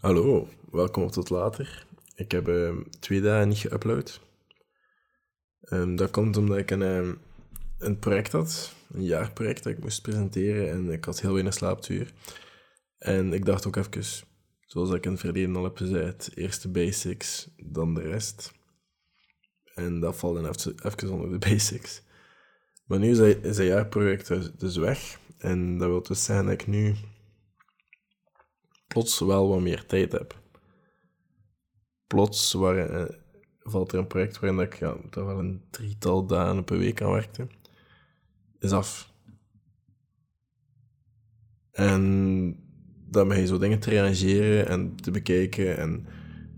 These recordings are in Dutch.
Hallo, welkom tot later. Ik heb ehm, twee dagen niet geüpload. Ehm, dat komt omdat ik een, ehm, een project had, een jaarproject dat ik moest presenteren en ik had heel weinig slaaptuur. En ik dacht ook even, zoals ik in het verleden al heb gezegd, eerst de basics, dan de rest. En dat valt dan even, even onder de basics. Maar nu is dat jaarproject dus, dus weg. En dat wil dus zeggen dat ik nu plots wel wat meer tijd heb. Plots waar, eh, valt er een project waarin ik ja, wel een drietal dagen per week aan werkte. Is af. En dan ben je zo dingen te reageren en te bekijken. En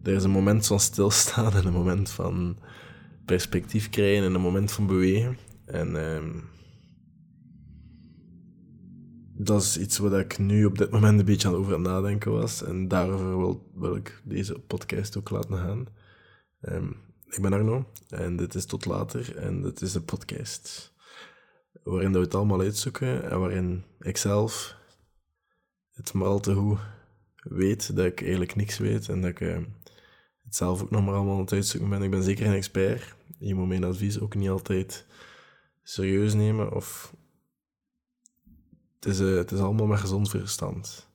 er is een moment van stilstaan en een moment van perspectief krijgen en een moment van bewegen. En ehm, dat is iets wat ik nu op dit moment een beetje aan over nadenken was. En daarover wil, wil ik deze podcast ook laten gaan. Ehm, ik ben Arno en dit is Tot Later en dit is de podcast. Waarin we het allemaal uitzoeken en waarin ik zelf het maar al te goed weet dat ik eigenlijk niks weet en dat ik ehm, het zelf ook nog maar allemaal aan het uitzoeken ben. Ik ben zeker een expert. Je moet mijn advies ook niet altijd serieus nemen of het is, uh, het is allemaal met gezond verstand.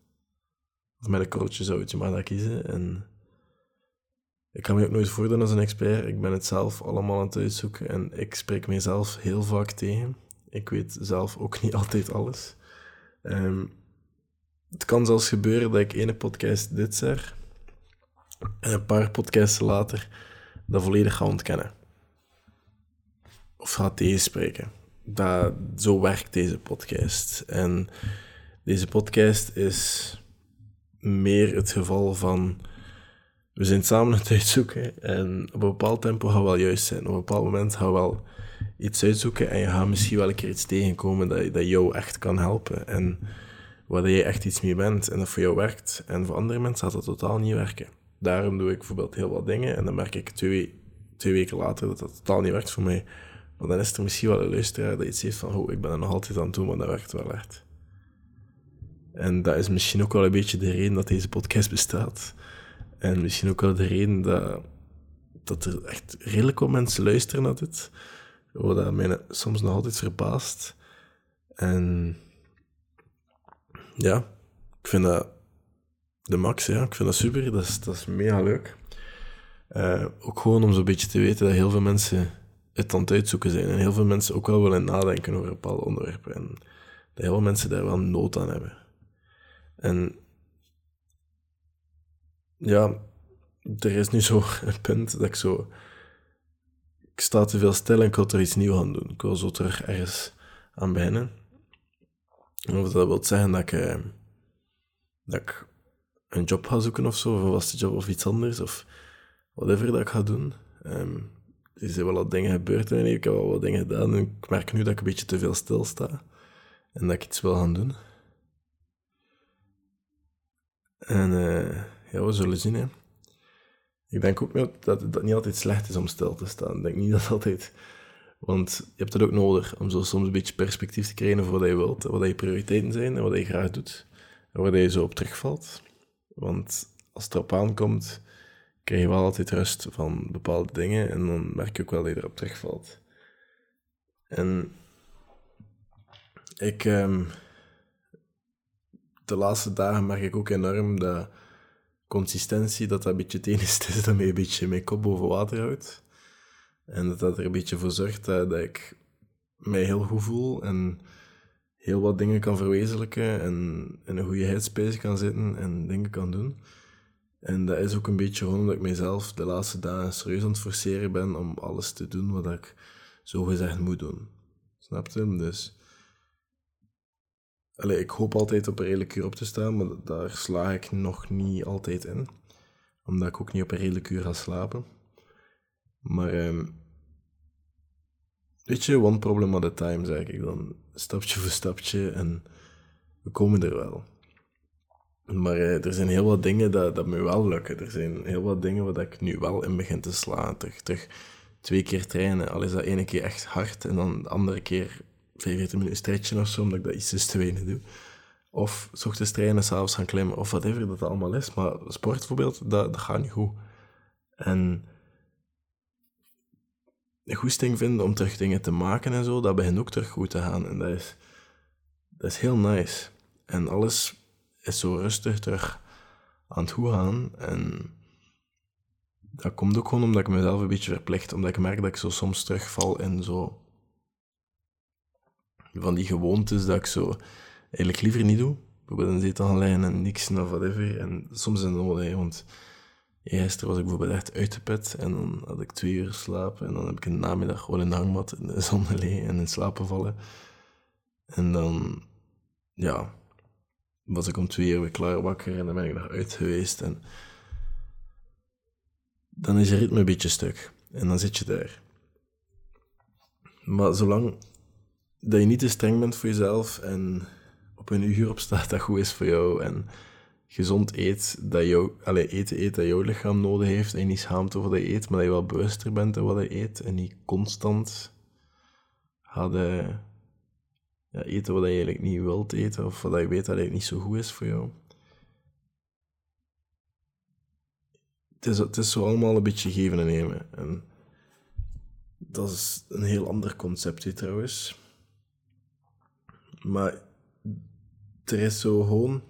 Of met een korreltje zoutje, maar dat kiezen. En ik kan me ook nooit voordoen als een expert. Ik ben het zelf allemaal aan het uitzoeken en ik spreek mezelf heel vaak tegen. Ik weet zelf ook niet altijd alles. Um, het kan zelfs gebeuren dat ik ene podcast dit zeg en een paar podcasts later dat volledig ga ontkennen. Of ga tegenspreken dat, zo werkt deze podcast. En deze podcast is meer het geval van we zijn samen het uitzoeken en op een bepaald tempo gaan we wel juist zijn. Op een bepaald moment gaan we wel iets uitzoeken en je gaat misschien wel een keer iets tegenkomen dat, dat jou echt kan helpen en waar jij echt iets mee bent en dat voor jou werkt. En voor andere mensen gaat dat totaal niet werken. Daarom doe ik bijvoorbeeld heel wat dingen en dan merk ik twee, twee weken later dat dat totaal niet werkt voor mij. Maar dan is er misschien wel een luisteraar dat iets heeft van, oh, ik ben er nog altijd aan toe, maar dat werkt wel echt. En dat is misschien ook wel een beetje de reden dat deze podcast bestaat. En misschien ook wel de reden dat, dat er echt redelijk wat mensen luisteren naar dit. Wat mij soms nog altijd verbaast. En ja, ik vind dat de max, ja. Ik vind dat super. Dat is, dat is mega leuk. Uh, ook gewoon om zo'n beetje te weten dat heel veel mensen het aan uitzoeken zijn. En heel veel mensen ook wel willen nadenken over bepaalde onderwerpen. En dat heel veel mensen daar wel nood aan hebben. En ja, er is nu zo een punt dat ik zo... Ik sta te veel stil en ik wil er iets nieuws aan doen. Ik wil zo terug ergens aan beginnen. Of dat wil zeggen dat ik, eh, dat een job ga zoeken of zo, of een vaste job of iets anders, of whatever dat ik ga doen. Um, er zijn wel wat dingen gebeurd en ik heb wel wat dingen gedaan. En ik merk nu dat ik een beetje te veel stilsta. En dat ik iets wil gaan doen. En uh, ja, we zullen zien. Ik denk ook dat het niet altijd slecht is om stil te staan. Ik denk niet dat altijd... Want je hebt het ook nodig om zo soms een beetje perspectief te krijgen voor wat je wilt. Wat je prioriteiten zijn en wat je graag doet. En waar je zo op terugvalt. Want als het erop aankomt krijg je wel altijd rust van bepaalde dingen en dan merk je ook wel dat je erop terugvalt. En ik, um, de laatste dagen merk ik ook enorm dat consistentie, dat dat een beetje enige is dat mij een beetje mijn kop boven water houdt. En dat dat er een beetje voor zorgt dat, dat ik mij heel goed voel en heel wat dingen kan verwezenlijken en in een goede headspace kan zitten en dingen kan doen. En dat is ook een beetje gewoon omdat ik mezelf de laatste dagen serieus aan het forceren ben om alles te doen wat ik zo gezegd moet doen. Snap je? Dus... Allee, ik hoop altijd op een redelijk uur op te staan, maar daar sla ik nog niet altijd in. Omdat ik ook niet op een redelijk uur ga slapen. Maar... Ehm, weet je, one problem at a time, zeg ik dan. Stapje voor stapje en we komen er wel. Maar uh, er zijn heel wat dingen dat, dat me wel lukken. Er zijn heel wat dingen waar ik nu wel in begin te slaan. Terug, terug twee keer trainen. Al is dat ene keer echt hard en dan de andere keer 45 minuten stretchen of zo, omdat ik dat iets te weinig doe. Of s ochtends trainen, s'avonds gaan klimmen, of whatever dat allemaal is. Maar sport bijvoorbeeld, dat, dat gaat niet goed. En een goesting vinden om terug dingen te maken en zo, dat begint ook terug goed te gaan. En dat is, dat is heel nice. En alles is zo rustig terug aan het goed gaan. En dat komt ook gewoon omdat ik mezelf een beetje verplicht. Omdat ik merk dat ik zo soms terugval in zo... Van die gewoontes dat ik zo eigenlijk liever niet doe. Bijvoorbeeld een zetel gaan liggen en niks of whatever. En soms het nodig, want gisteren was ik bijvoorbeeld echt uit de put. En dan had ik twee uur slapen. En dan heb ik een namiddag gewoon in de hangmat in de zon gelegen en in slapen vallen. En dan, ja, was ik om twee uur weer klaar wakker en dan ben ik nog uit geweest. En dan is je ritme een beetje stuk. En dan zit je daar. Maar zolang dat je niet te streng bent voor jezelf en op een uur opstaat dat goed is voor jou en gezond eet, dat jou, allez, eten eet dat jouw lichaam nodig heeft en je niet schaamt over wat je eet, maar dat je wel bewuster bent van wat je eet en niet constant gaat ja, eten wat je eigenlijk niet wilt eten of wat je weet dat eigenlijk niet zo goed is voor jou. Het is, het is zo allemaal een beetje geven en nemen. En dat is een heel ander concept, trouwens. Maar er is zo gewoon...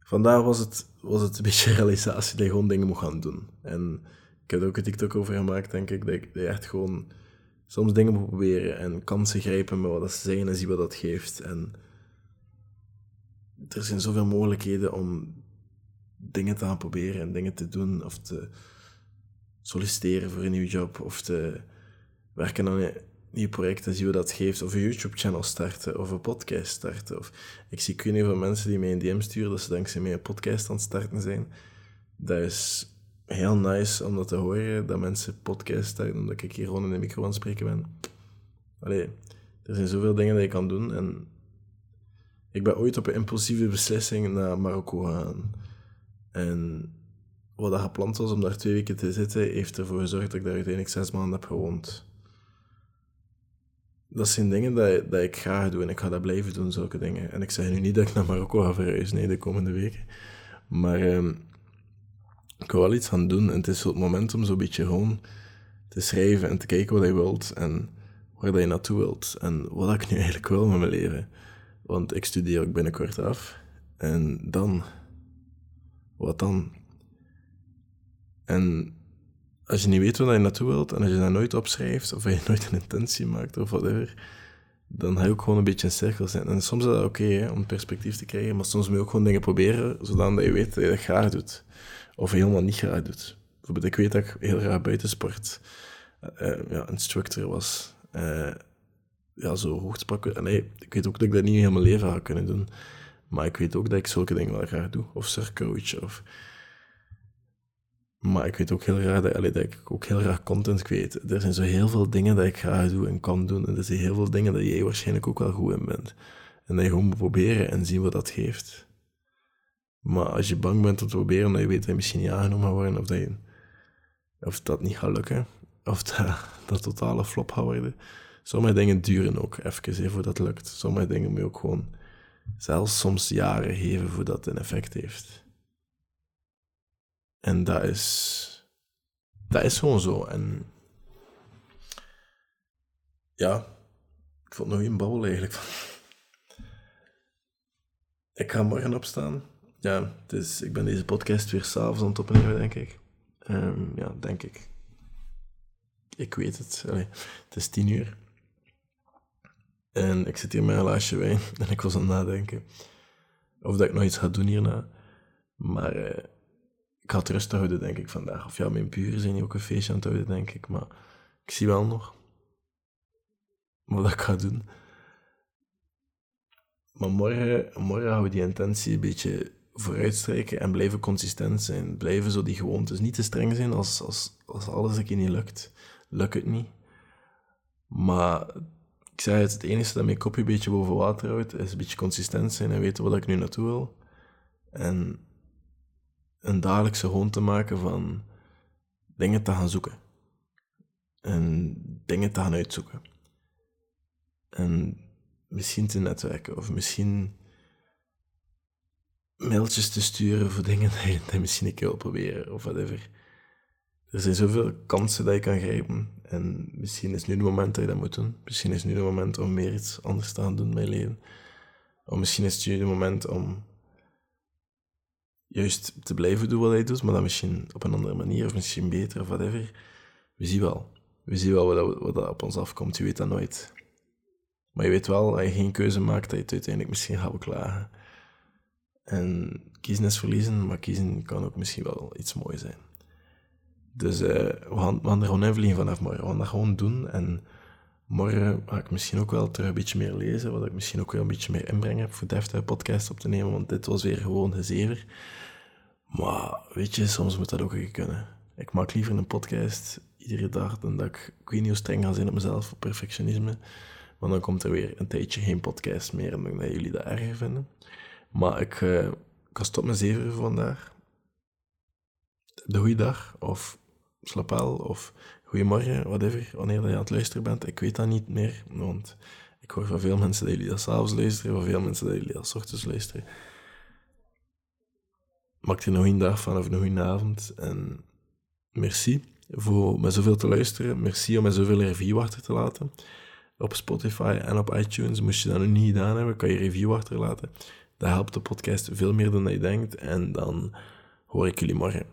Vandaag was het, was het een beetje realisatie dat je gewoon dingen moet gaan doen. En ik heb er ook een TikTok over gemaakt, denk ik, dat je echt gewoon soms dingen proberen en kansen grijpen met wat ze zeggen en zien wat dat geeft. En er zijn zoveel mogelijkheden om dingen te gaan proberen en dingen te doen of te solliciteren voor een nieuwe job of te werken aan een nieuw project en zien wat dat geeft. Of een YouTube-channel starten of een podcast starten. Of, ik zie kunnen van mensen die mij een DM sturen dat ze dankzij mij een podcast aan het starten zijn. Dat is heel nice om dat te horen, dat mensen podcast starten, omdat ik hier gewoon in de micro aan het spreken ben. Allee, er zijn zoveel dingen die je kan doen en ik ben ooit op een impulsieve beslissing naar Marokko gegaan. En wat dat gepland was om daar twee weken te zitten, heeft ervoor gezorgd dat ik daar uiteindelijk zes maanden heb gewoond. Dat zijn dingen dat, dat ik graag doe en ik ga dat blijven doen, zulke dingen. En ik zeg nu niet dat ik naar Marokko ga verhuizen, nee, de komende weken. Maar ehm, ik wil wel iets gaan doen en het is het moment om zo'n beetje gewoon te schrijven en te kijken wat je wilt en waar dat je naartoe wilt en wat ik nu eigenlijk wil met mijn leven. Want ik studeer ook binnenkort af en dan, wat dan? En als je niet weet waar je naartoe wilt en als je dat nooit opschrijft of je nooit een intentie maakt of whatever, dan ga je ook gewoon een beetje in cirkel zijn. En soms is dat oké om perspectief te krijgen, maar soms moet je ook gewoon dingen proberen, zodat je weet dat je dat graag doet of helemaal niet graag doet. Bijvoorbeeld, ik weet dat ik heel graag buitensport uh, ja, instructor was. Uh, ja, zo hoogstpakken. Nee, ik weet ook dat ik dat niet in mijn leven ga kunnen doen. Maar ik weet ook dat ik zulke dingen wel graag doe. Of surfcoach. Of... Maar ik weet ook heel graag dat, dat ik ook heel graag content kweet. Er zijn zo heel veel dingen dat ik graag doe en kan doen. En er zijn heel veel dingen dat jij waarschijnlijk ook wel goed in bent. En dat je gewoon moet proberen en zien wat dat geeft. Maar als je bang bent om te proberen, je weet dat je misschien niet aangenomen gaat worden, of dat, of dat niet gaat lukken, of dat, dat totale flop gaat worden. Sommige dingen duren ook even voordat het lukt. Sommige dingen moet je ook gewoon zelfs soms jaren geven voordat het een effect heeft. En dat is, dat is gewoon zo. En ja, ik vond nog een babbel eigenlijk. Ik ga morgen opstaan ja, dus ik ben deze podcast weer s'avonds aan het opnemen, denk ik. Um, ja, denk ik. Ik weet het. Het is tien uur. En ik zit hier met een glaasje wijn en ik was aan het nadenken of dat ik nog iets ga doen hierna. Maar uh, ik ga het rustig houden, denk ik, vandaag. Of ja, mijn buren zijn hier ook een feestje aan het houden, denk ik. Maar ik zie wel nog wat ik ga doen. Maar morgen, morgen gaan we die intentie een beetje vooruitstrijken en blijven consistent zijn. Blijven zo die gewoontes. Niet te streng zijn als, als, als alles een keer niet lukt. Lukt het niet. Maar ik zei het, het enige dat mijn kopje een beetje boven water houdt, is een beetje consistent zijn en weten wat ik nu naartoe wil. En een dagelijkse gewoonte te maken van dingen te gaan zoeken. En dingen te gaan uitzoeken. En misschien te netwerken, of misschien mailtjes te sturen voor dingen je, misschien keer wil proberen of whatever. Er zijn zoveel kansen dat je kan grijpen. En misschien is nu het moment dat je dat moet doen. Misschien is nu het moment om meer iets anders te gaan doen mijn leven. Of misschien is het nu het moment om juist te blijven doen wat hij doet, maar dan misschien op een andere manier of misschien beter of whatever. We zien wel. We zien wel wat, wat dat op ons afkomt. Je weet dat nooit. Maar je weet wel, als je geen keuze maakt, dat je het uiteindelijk misschien gaat beklagen. En kiezen is verliezen, maar kiezen kan ook misschien wel iets moois zijn. Dus uh, we, gaan, we er gewoon invliegen vanaf morgen. We gaan dat gewoon doen. En morgen ga ik misschien ook wel terug een beetje meer lezen, wat ik misschien ook wel een beetje meer inbreng heb voor Deftige podcast op te nemen, want dit was weer gewoon gezever. Maar weet je, soms moet dat ook een kunnen. Ik maak liever een podcast iedere dag dan dat ik, ik weet niet hoe streng ga zijn op mezelf, op perfectionisme. Want dan komt er weer een tijdje geen podcast meer en dan dat jullie dat erger vinden. Maar ik, uh, ik ga stoppen met zeven vandaag. De goede dag, of slapel, of goedemorgen, whatever, wanneer je aan het luisteren bent. Ik weet dat niet meer, want ik hoor van veel mensen dat jullie dat s'avonds luisteren, van veel mensen dat jullie dat ochtends luisteren. Maak er nog een dag van of een avond. En merci voor met zoveel te luisteren. Merci om met zoveel review achter te laten. Op Spotify en op iTunes. Moest je dat nog niet gedaan hebben, kan je review achterlaten. Dat helpt de podcast veel meer dan je denkt. En dan hoor ik jullie morgen.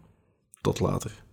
Tot later.